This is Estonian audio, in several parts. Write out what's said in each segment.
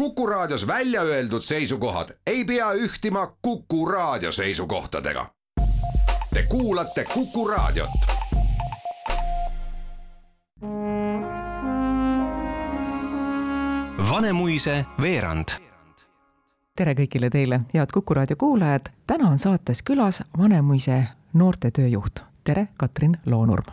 Kuku Raadios välja öeldud seisukohad ei pea ühtima Kuku Raadio seisukohtadega. Te kuulate Kuku Raadiot. Vanemuise veerand tere kõigile teile, head Kuku raadio kuulajad. täna on saates külas Vanemuise noortetööjuht. tere, Katrin Loonurm.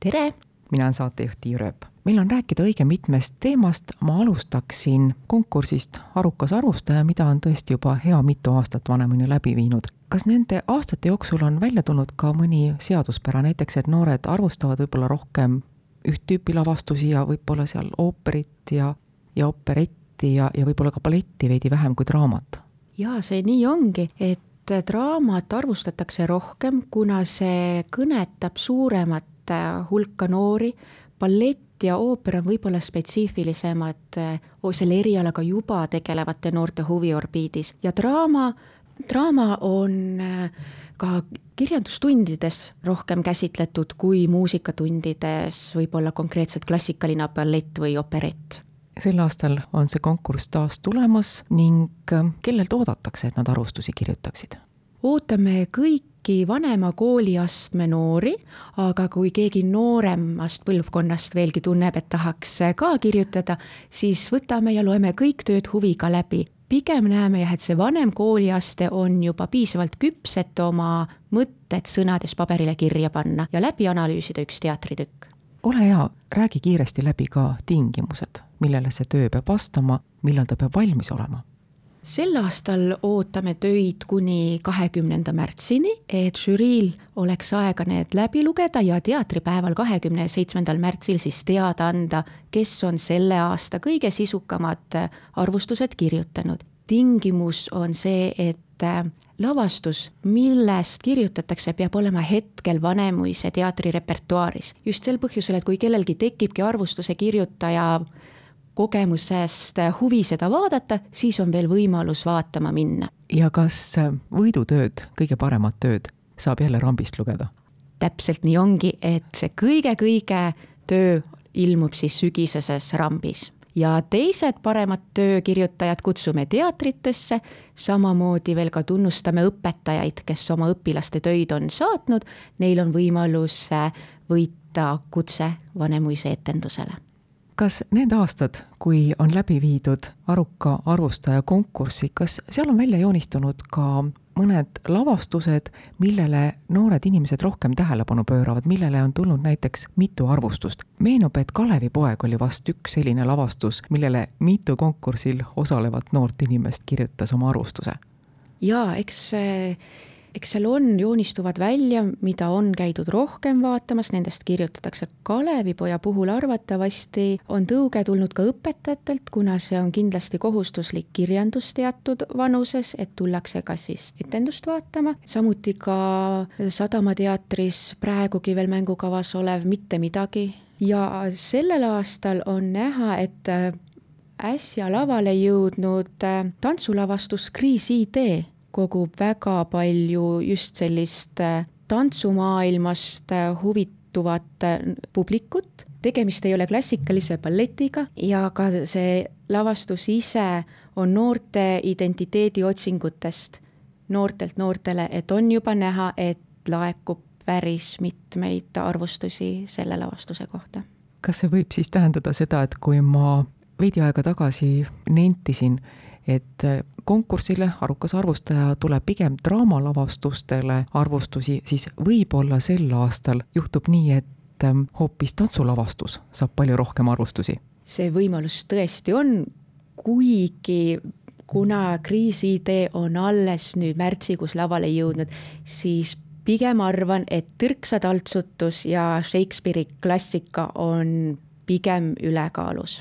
tere. mina olen saatejuht Tiia Rööp. Meil on rääkida õige mitmest teemast, ma alustaksin konkursist Arukas arvustaja, mida on tõesti juba hea mitu aastat Vanemuine läbi viinud. kas nende aastate jooksul on välja tulnud ka mõni seaduspära, näiteks et noored arvustavad võib-olla rohkem üht tüüpi lavastusi ja võib-olla seal ooperit ja, ja operetti ja, ja võib-olla ka balletti veidi vähem kui draamat. jaa, see nii ongi, et draamat arvustatakse rohkem, kuna see kõnetab suuremat hulka noori, ballett ja ooper on võib-olla spetsiifilisemad selle erialaga juba tegelevate noorte huviorbiidis ja draama, draama on ka kirjandustundides rohkem käsitletud kui muusikatundides võib-olla konkreetselt klassikaline ballett või operett sel aastal on see konkurss taas tulemas ning kellelt oodatakse, et nad arvustusi kirjutaksid? ootame kõiki vanema kooliastme noori, aga kui keegi nooremast põlvkonnast veelgi tunneb, et tahaks ka kirjutada, siis võtame ja loeme kõik tööd huviga läbi. pigem näeme jah, et see vanem kooliaste on juba piisavalt küps, et oma mõtted sõnades paberile kirja panna ja läbi analüüsida üks teatritükk ole hea, räägi kiiresti läbi ka tingimused, millele see töö peab vastama, millal ta peab valmis olema sel aastal ootame töid kuni kahekümnenda märtsini, et žüriil oleks aega need läbi lugeda ja teatripäeval, kahekümne seitsmendal märtsil siis teada anda, kes on selle aasta kõige sisukamad arvustused kirjutanud. tingimus on see, et lavastus, millest kirjutatakse, peab olema hetkel Vanemuise teatri repertuaaris. just sel põhjusel, et kui kellelgi tekibki arvustuse kirjutaja kogemusest huvi seda vaadata, siis on veel võimalus vaatama minna. ja kas võidutööd, kõige paremat tööd saab jälle rambist lugeda? täpselt nii ongi, et see kõige-kõige töö ilmub siis sügiseses rambis ja teised paremad töökirjutajad kutsume teatritesse, samamoodi veel ka tunnustame õpetajaid, kes oma õpilaste töid on saatnud, neil on võimalus äh, võita kutse Vanemuise etendusele kas need aastad, kui on läbi viidud aruka arvustaja konkurssi, kas seal on välja joonistunud ka mõned lavastused, millele noored inimesed rohkem tähelepanu pööravad, millele on tulnud näiteks mitu arvustust. meenub, et Kalevipoeg oli vast üks selline lavastus, millele mitu konkursil osalevat noort inimest kirjutas oma arvustuse. jaa, eks see eks seal on, joonistuvad välja, mida on käidud rohkem vaatamas, nendest kirjutatakse Kalevipoja puhul arvatavasti on tõuge tulnud ka õpetajatelt, kuna see on kindlasti kohustuslik kirjandus teatud vanuses, et tullakse ka siis etendust vaatama, samuti ka Sadamateatris praegugi veel mängukavas olev Mitte midagi. Ja sellel aastal on näha, et äsja lavale jõudnud tantsulavastus Kriis idee kogub väga palju just sellist äh, tantsumaailmast äh, huvituvat äh, publikut, tegemist ei ole klassikalise balletiga ja ka see lavastus ise on noorte identiteediotsingutest, noortelt noortele, et on juba näha, et laekub päris mitmeid arvustusi selle lavastuse kohta. kas see võib siis tähendada seda, et kui ma veidi aega tagasi nentisin, et konkursile Arukas arvustaja tuleb pigem draamalavastustele arvustusi, siis võib-olla sel aastal juhtub nii, et ähm, hoopis tantsulavastus saab palju rohkem arvustusi. see võimalus tõesti on, kuigi kuna kriisiidee on alles nüüd märtsikuus lavale jõudnud, siis pigem arvan, et Tõrksa taltsutus ja Shakespeare'i klassika on pigem ülekaalus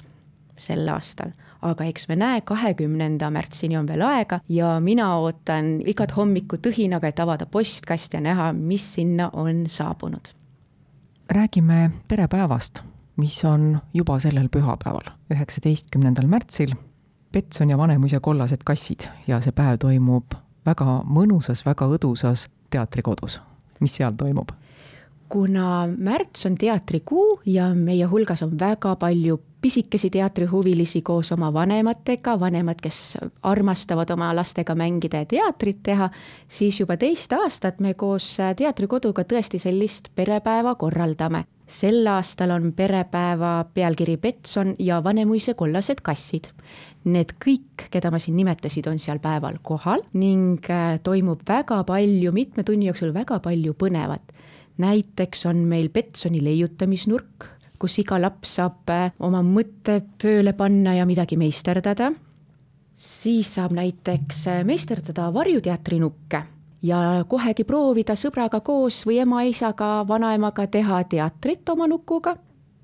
sel aastal aga eks me näe, kahekümnenda märtsini on veel aega ja mina ootan igat hommikut tõhinaga, et avada postkast ja näha, mis sinna on saabunud. räägime perepäevast, mis on juba sellel pühapäeval, üheksateistkümnendal märtsil. Petson ja Vanemuise kollased kassid ja see päev toimub väga mõnusas, väga õdusas teatrikodus. mis seal toimub? kuna märts on teatrikuu ja meie hulgas on väga palju pisikesi teatrihuvilisi koos oma vanematega, vanemad, kes armastavad oma lastega mängida ja teatrit teha, siis juba teist aastat me koos Teatrikoduga tõesti sellist perepäeva korraldame. sel aastal on perepäeva pealkiri Petson ja Vanemuise kollased kassid. Need kõik, keda ma siin nimetasin, on seal päeval kohal ning äh, toimub väga palju, mitme tunni jooksul väga palju põnevat. näiteks on meil Petsoni leiutamisnurk kus iga laps saab äh, oma mõtted tööle panna ja midagi meisterdada. siis saab näiteks äh, meisterdada varjuteatrinukke ja kohegi proovida sõbraga koos või ema-isaga, vanaemaga teha teatrit oma nukuga.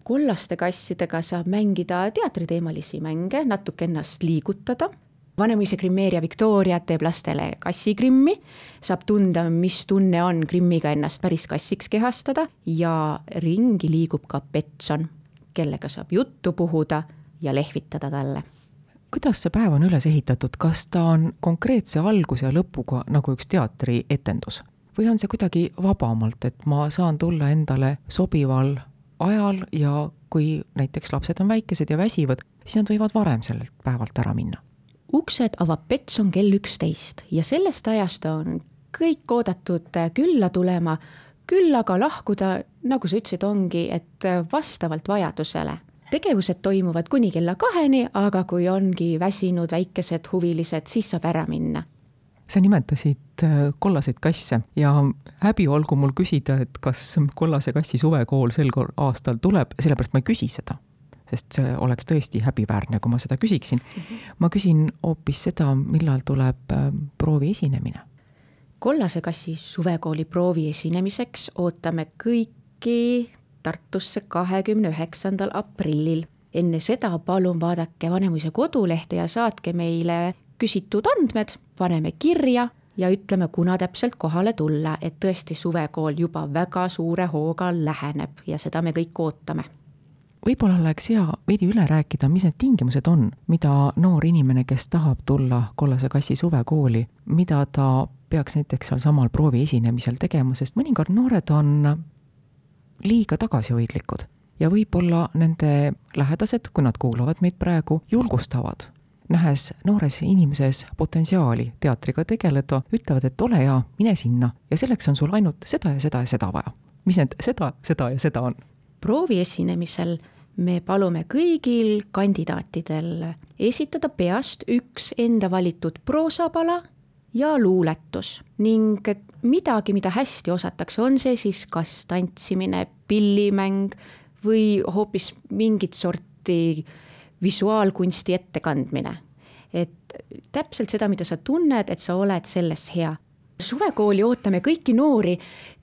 kollaste kassidega saab mängida teatriteemalisi mänge, natuke ennast liigutada Vanemuise grimmeerija Victoria teeb lastele kassikrimmi, saab tunda, mis tunne on grimmiga ennast päris kassiks kehastada ja ringi liigub ka Petson, kellega saab juttu puhuda ja lehvitada talle. Kuidas see päev on üles ehitatud, kas ta on konkreetse alguse ja lõpuga nagu üks teatrietendus või on see kuidagi vabamalt, et ma saan tulla endale sobival ajal ja kui näiteks lapsed on väikesed ja väsivad, siis nad võivad varem sellelt päevalt ära minna uksed avab Petson kell üksteist ja sellest ajast on kõik oodatud külla tulema, küll aga lahkuda, nagu sa ütlesid, ongi, et vastavalt vajadusele. tegevused toimuvad kuni kella kaheni, aga kui ongi väsinud väikesed huvilised, siis saab ära minna sa nimetasid äh, kollaseid kasse ja häbi olgu mul küsida, et kas kollase kassi suvekool sel aastal tuleb, sellepärast ma ei küsi seda sest see oleks tõesti häbiväärne, kui ma seda küsiksin. ma küsin hoopis seda, millal tuleb äh, proovi esinemine. kollase kassi suvekooli proovi esinemiseks ootame kõiki Tartusse kahekümne üheksandal aprillil. enne seda palun vaadake Vanemuise kodulehte ja saatke meile küsitud andmed, paneme kirja ja ütleme, kuna täpselt kohale tulla, et tõesti suvekool juba väga suure hooga läheneb ja seda me kõik ootame võib-olla oleks hea veidi üle rääkida, mis need tingimused on, mida noor inimene, kes tahab tulla kollase kassi suvekooli, mida ta peaks näiteks sealsamal proovi esinemisel tegema, sest mõnikord noored on liiga tagasihoidlikud ja võib-olla nende lähedased, kui nad kuulavad meid praegu, julgustavad, nähes noores inimeses potentsiaali teatriga tegeleda, ütlevad, et ole hea, mine sinna ja selleks on sul ainult seda ja seda ja seda vaja. mis need seda, seda ja seda on? proovi esinemisel me palume kõigil kandidaatidel esitada peast üks enda valitud proosapala ja luuletus ning midagi, mida hästi osatakse, on see siis kas tantsimine, pillimäng või hoopis mingit sorti visuaalkunsti ettekandmine. et täpselt seda, mida sa tunned, et sa oled selles hea suvekooli ootame kõiki noori,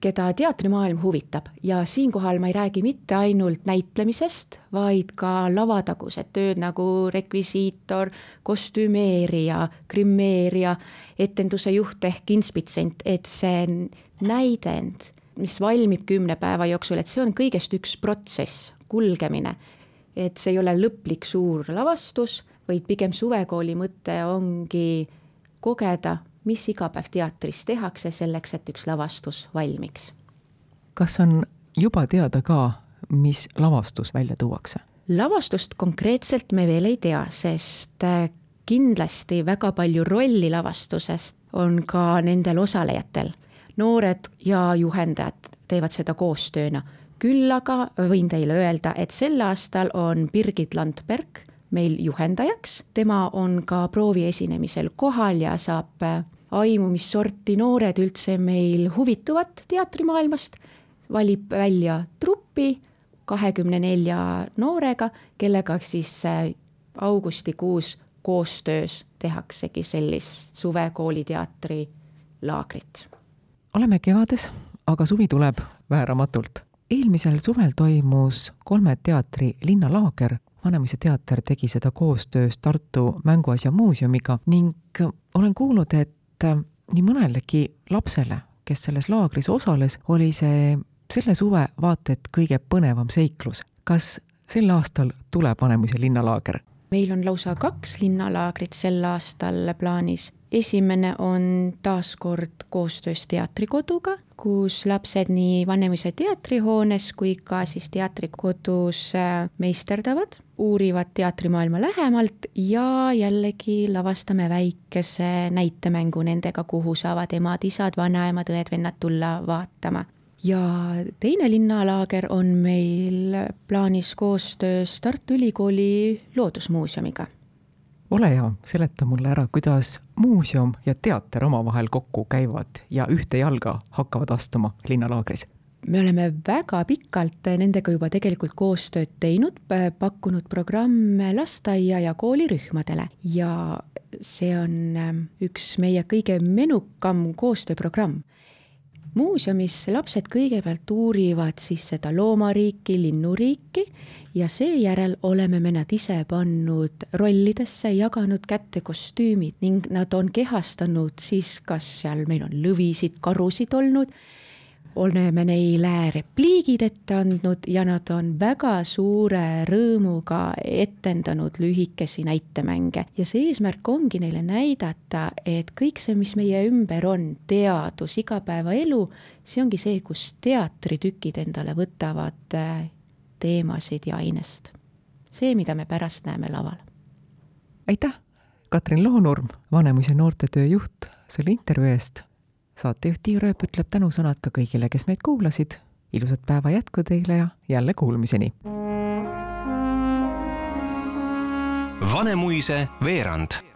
keda teatrimaailm huvitab. Ja siinkohal ma ei räägi mitte ainult näitlemisest, vaid ka lavatagused tööd nagu rekvisiitor, kostümeerija, grimmeerija, etenduse juht ehk inspitsent, et see näidend, mis valmib kümne päeva jooksul, et see on kõigest üks protsess, kulgemine. et see ei ole lõplik suur lavastus, vaid pigem suvekooli mõte ongi kogeda mis iga päev teatris tehakse selleks, et üks lavastus valmiks. kas on juba teada ka, mis lavastus välja tuuakse? lavastust konkreetselt me veel ei tea, sest äh, kindlasti väga palju rolli lavastuses on ka nendel osalejatel. noored ja juhendajad teevad seda koostööna. küll aga võin teile öelda, et sel aastal on Birgit Landberg meil juhendajaks, tema on ka proovi esinemisel kohal ja saab äh, aimu, mis sorti noored üldse meil huvituvad teatrimaailmast, valib välja trupi kahekümne nelja noorega, kellega siis äh, augustikuus koostöös tehaksegi sellist suvekooliteatri laagrit. oleme kevades, aga suvi tuleb vääramatult. eelmisel suvel toimus kolme teatri linnalaager Vanemuise teater tegi seda koostöös Tartu Mänguasja muuseumiga ning olen kuulnud, et äh, nii mõnelegi lapsele, kes selles laagris osales, oli see selle suve vaata et kõige põnevam seiklus. kas sel aastal tuleb Vanemuise linnalaager? meil on lausa kaks linnalaagrit sel aastal plaanis. esimene on taas kord koostöös Teatrikoduga, kus lapsed nii Vanemuise teatrihoones kui ka siis teatrikodus äh, meisterdavad, uurivad teatrimaailma lähemalt ja jällegi lavastame väikese näitemängu nendega, kuhu saavad emad-isad, vanaemad, õed-vennad tulla vaatama. Ja teine linnalaager on meil plaanis koostöös Tartu Ülikooli Loodusmuuseumiga ole hea, seleta mulle ära, kuidas muuseum ja teater omavahel kokku käivad ja ühte jalga hakkavad astuma linnalaagris? me oleme väga pikalt nendega juba tegelikult koostööd teinud, pakkunud programme lasteaia ja koolirühmadele ja see on ähm, üks meie kõige menukam koostööprogramm muuseumis lapsed kõigepealt uurivad siis seda loomariiki, linnuriiki ja seejärel oleme me nad ise pannud rollidesse, jaganud kätte kostüümid ning nad on kehastanud siis, kas seal meil on lõvisid, karusid olnud oleme neile repliigid ette andnud ja nad on väga suure rõõmuga etendanud lühikesi näitemänge ja see eesmärk ongi neile näidata, et kõik see, mis meie ümber on, teadus, igapäevaelu, see ongi see, kus teatritükid endale võtavad äh, teemasid ja ainest. see, mida me pärast näeme laval. aitäh, Katrin Loonurm, Vanemuise noortetöö juht, selle intervjuu eest saatejuht Tiia Rööp ütleb tänusõnad ka kõigile, kes meid kuulasid. ilusat päeva jätku teile ja jälle kuulmiseni. Vanemuise veerand